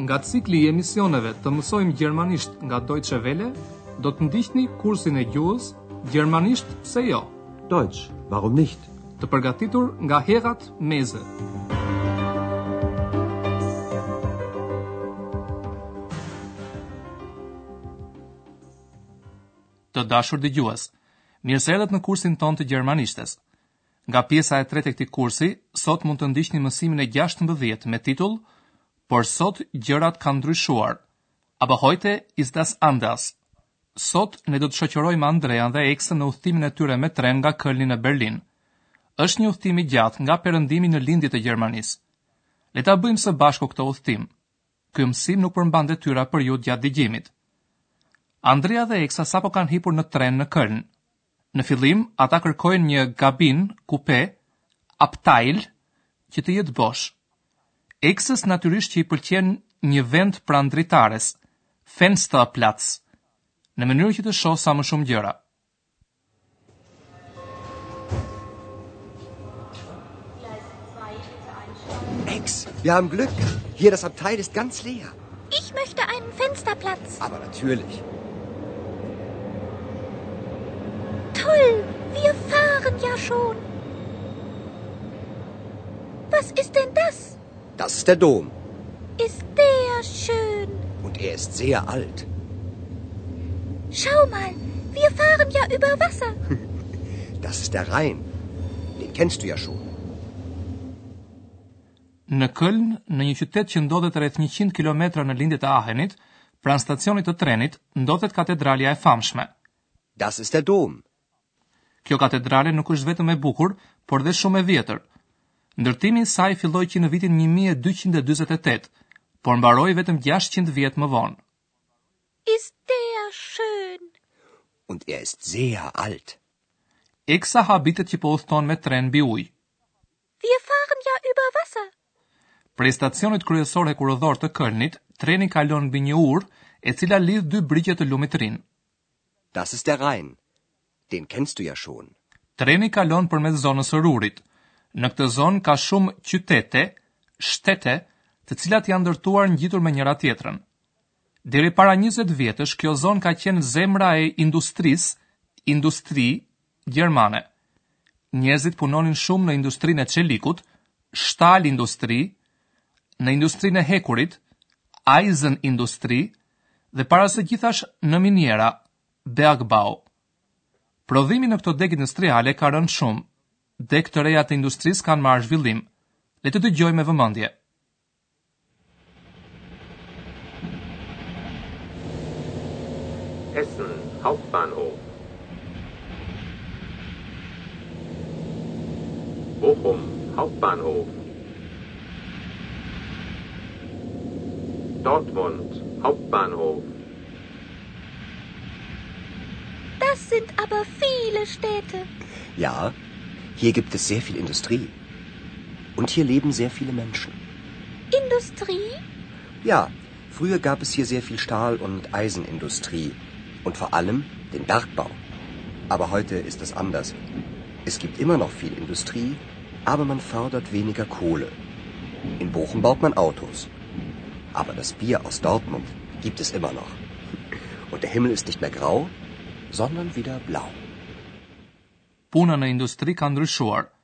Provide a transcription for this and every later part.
Nga cikli i emisioneve të mësojmë gjermanisht nga Deutsche Welle, do të ndiqni kursin e gjuhës Gjermanisht pse jo? Deutsch, warum nicht? Të përgatitur nga Herrad Meese. Të dashur dëgjues, mirëseerdhët në kursin tonë të gjermanishtes. Nga pjesa e tretë e këtij kursi, sot mund të ndiqni mësimin e gjashtëmbëdhjetë me titull Por sot gjërat kanë ndryshuar. Aber heute ist das anders. Sot ne do të shoqërojmë Andrean dhe Eksën në udhëtimin e tyre me tren nga Kölni në Berlin. Është një udhëtim i gjatë nga perëndimi në lindje të Gjermanisë. Le ta bëjmë së bashku këtë udhëtim. Ky mësim nuk përmban detyra për ju gjatë dëgjimit. Andrea dhe Eksa sapo kanë hipur në tren në Köln. Në fillim, ata kërkojnë një kabinë, kupe, Abteil, që të jetë bosh. Eksës natyrisht që i pëlqen një vend pranë dritares, Fensterplatz, në mënyrë që të shohë sa më shumë gjëra. Ex, wir haben Glück. Hier das Abteil ist ganz leer. Ich möchte einen Fensterplatz. Aber natürlich. Toll, wir fahren ja schon. Was ist denn das? Das ist der Dom. Ist der schön. Und er ist sehr alt. Schau mal, wir fahren ja über Wasser. Das ist der Rhein. Den kennst du ja schon. Në Köln, në një qytet që ndodhet rreth 100 kilometra në lindje të Ahenit, pranë stacionit të trenit, ndodhet katedralja e famshme. Das ist der Dom. Kjo katedrale nuk është vetëm e bukur, por dhe shumë e vjetër. Ndërtimi i saj filloi që në vitin një mijë e dyqind e dyzet e tetë, por mbaroi vetëm gjashtëqind vjet më vonë. Ist der schön. Und er ist sehr alt. Eksa habitet që po udhëton me tren mbi ujë. Wir fahren ja über Wasser. Prej stacionit kryesor hekurudhor të Kölnit, treni kalon mbi një urë, e cila lidh dy brigjet e lumit Rin. Das ist der Rhein. Den kennst du ja schon. Treni kalon përmes zonës së Ruhrit. Në këtë zonë ka shumë qytete, Städte, të cilat janë ndërtuar ngjitur me njëra-tjetrën. Deri para njëzet vjetësh kjo zonë ka qenë zemra e industrisë, Industrie, gjermane. Njerëzit punonin shumë në industrinë e çelikut, Stahlindustrie, në industrinë e hekurit, Eisenindustrie dhe para së gjithash, në miniera, Bergbau. Prodhimi në këto degë industriale ka rënë shumë. Degë të reja të industrisë kanë marrë zhvillim. Le të dëgjojmë me vëmendje. Essen Hauptbahnhof Bochum Hauptbahnhof Dortmund Hauptbahnhof Das sind aber viele Städte. Ja, Hier gibt es sehr viel Industrie. Und hier leben sehr viele Menschen. Industrie? Ja, früher gab es hier sehr viel Stahl- und Eisenindustrie. Und vor allem den Bergbau. Aber heute ist das anders. Es gibt immer noch viel Industrie, aber man fördert weniger Kohle. In Bochum baut man Autos. Aber das Bier aus Dortmund gibt es immer noch. Und der Himmel ist nicht mehr grau, sondern wieder blau. puna në industri ka ndryshuar.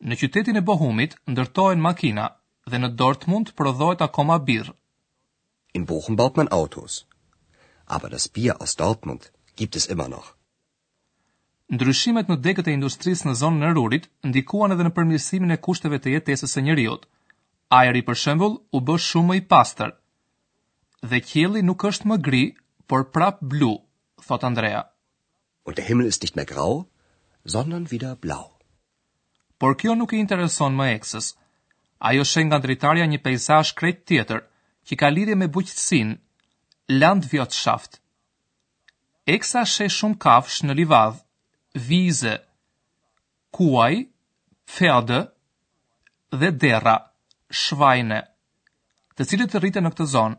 Në qytetin e Bohumit ndërtohen makina dhe në Dortmund prodhohet akoma birrë. In Bochum baut man Autos, aber das Bier aus Dortmund gibt es immer noch. Ndryshimet në degët e industrisë në zonën e Rurit ndikuan edhe në përmirësimin e kushteve të jetesës së njeriut. Ajri për shembull u bë shumë më i pastër. Dhe qielli nuk është më gri, por prapë blu, thotë Andrea. Und der Himmel ist nicht mehr grau, sondern wieder blau. Por kjo nuk i intereson më Eksës. Ajo sheh nga dritarja një peizazh krejt tjetër, që ka lidhje me bujqësinë, Landwirtschaft. Eksa sheh shumë kafshë në livadh, Wiese, kuaj, Pferde, dhe derra, Schweine, të cilët të rriten në këtë zonë.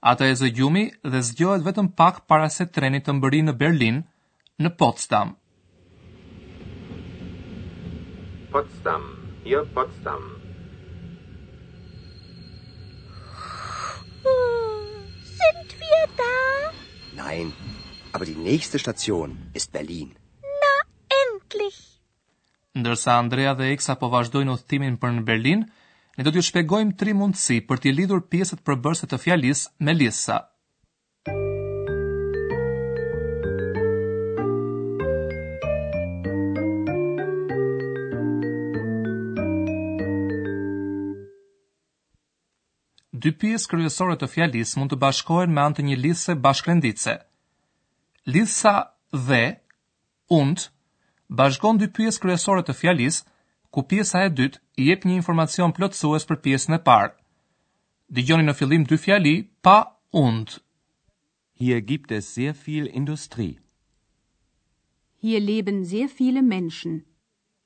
Atë e zë gjumi dhe zgjohet vetëm pak para se treni të mbërrijë në Berlin, në Potsdam. Potsdam, hier Potsdam. Sind wir da? Nein, aber die nächste Station ist Berlin. Na, endlich! Ndërsa Andrea dhe Eksa po vazhdojnë udhëtimin për në Berlin, ne do t'ju shpjegojmë tri mundësi për t'i lidhur pjesët përbërëse të fjalisë me lidhëza. Dy pjesë kryesore të fjalisë mund të bashkohen me anë të një lidhëze bashkërenditëse. Lidhëza dhe, und, bashkon dy pjesë kryesore të fjalisë, ku pjesa e dytë i jep një informacion plotësues për pjesën e parë. Dëgjoni në fillim dy fjali pa und. Hier gibt es sehr viel Industrie. Hier leben sehr viele Menschen.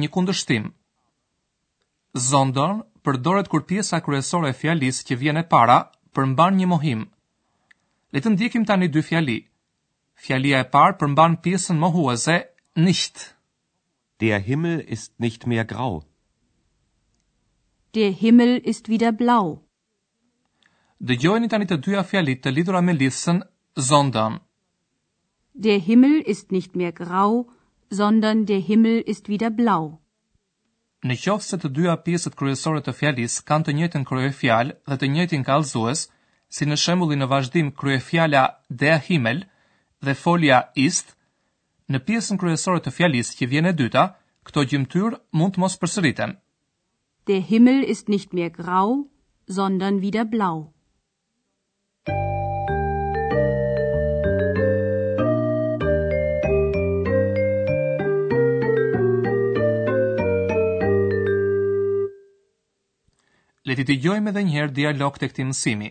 Një kundërshtim. Sondern përdoret kur pjesa kryesore e fjalisë që vjen e para përmban një mohim. Le të ndjekim tani dy fjali. Fjalia e parë përmban pjesën mohuese nicht. Der Himmel ist nicht mehr grau. Der Himmel ist wieder blau. Dëgjojeni tani të dyja fjalitë të lidhura me lidhëzën sondern. Der Himmel ist nicht mehr grau, sondern der Himmel ist wieder blau. Në qoftë se të dyja pjesët kryesore të fjalisë kanë të njëjtën kryefjalë dhe të njëjtin kallëzues, si në shembullin në vazhdim kryefjala der Himmel dhe folja ist, në pjesën kryesore të fjalisë që vjen e dyta, këto gjymtyrë mund të mos përsëriten. Der Himmel ist nicht mehr grau, sondern wieder blau. Le t'i dëgjojmë edhe një herë dialogët e këtij mësimi.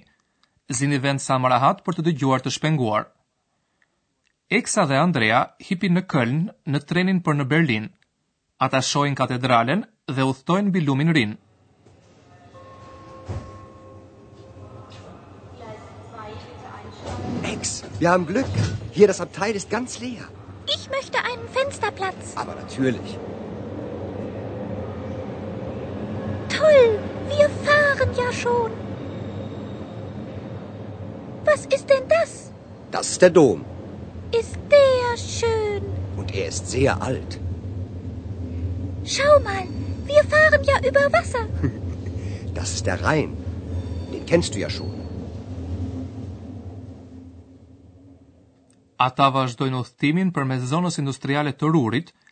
Zini vend sa më rahat për të dëgjuar të shpenguar. Eksa dhe Andrea hipin në Köln në trenin për në Berlin. Ata shohin katedralen dhe udhtojnë mbi lumin rinë. Ex, wir haben Glück. Hier das Abteil ist ganz leer. Ich möchte einen Fensterplatz. Aber natürlich. Toll ja schon. Was ist denn das? Das ist der Dom. Ist der schön. Und er ist sehr alt. Schau mal, wir fahren ja über Wasser. Das ist der Rhein. Den kennst du ja schon. Ata vazhdojnë udhëtimin përmes zonës industriale të Rurit,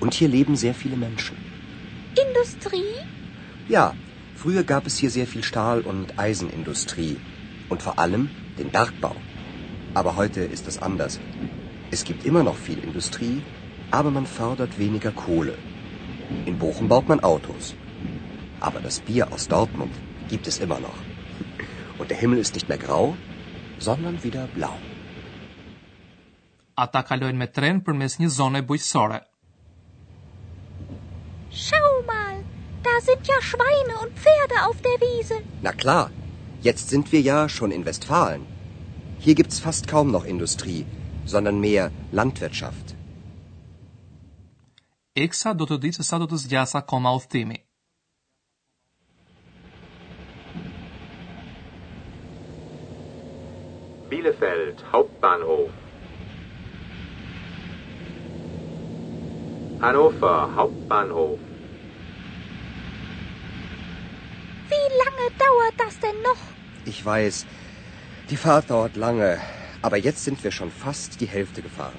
Und hier leben sehr viele Menschen. Industrie? Ja, früher gab es hier sehr viel Stahl- und Eisenindustrie und vor allem den Bergbau. Aber heute ist das anders. Es gibt immer noch viel Industrie, aber man fördert weniger Kohle. In Bochum baut man Autos. Aber das Bier aus Dortmund gibt es immer noch. Und der Himmel ist nicht mehr grau, sondern wieder blau. Schau mal, da sind ja Schweine und Pferde auf der Wiese. Na klar, Jetzt sind wir ja schon in Westfalen. Hier gibt's fast kaum noch Industrie, sondern mehr Landwirtschaft. Έξα do të ditë sa do të zgjasa koma udhtimi. Bielefeld Hauptbahnhof. Hannover Hauptbahnhof. Wie lange dauert das denn noch? Ich weiß, die Fahrt dauert lange, aber jetzt sind wir schon fast die Hälfte gefahren.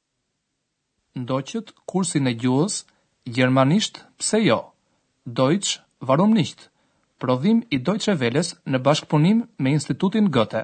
Ndoqët kursin e gjuhës, gjermanisht pse jo, Deutsch, warum nicht? prodhim i Deutsche Welles në bashkëpunim me Institutin Goethe.